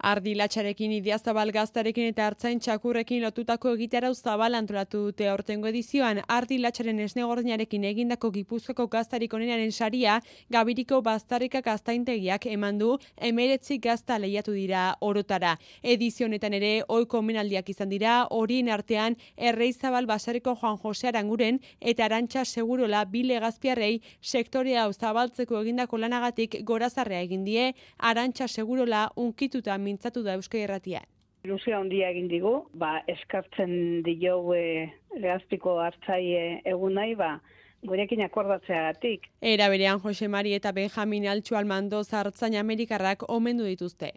Ardi latxarekin idiazabal gaztarekin eta hartzain txakurrekin lotutako egitera zabal antolatu dute aurtengo edizioan. Ardi latxaren esne egindako gipuzkako gaztarik onenaren saria, gabiriko bastarrika gaztaintegiak eman du emeretzi gazta lehiatu dira orotara. Edizionetan ere, oiko menaldiak izan dira, horien artean, erreizabal basareko Juan Jose Aranguren eta arantxa segurola bile gazpiarrei sektorea zabaltzeko egindako lanagatik gorazarrea egin die, arantxa segurola unkituta mintzatu da Euskal Herratia. Luzia handia egin digu, ba, eskartzen dio e, lehazpiko hartzai egun nahi, ba, gurekin akordatzeagatik. Era berean Jose Mari eta Benjamin Altxu Almando zartzain Amerikarrak omendu dituzte.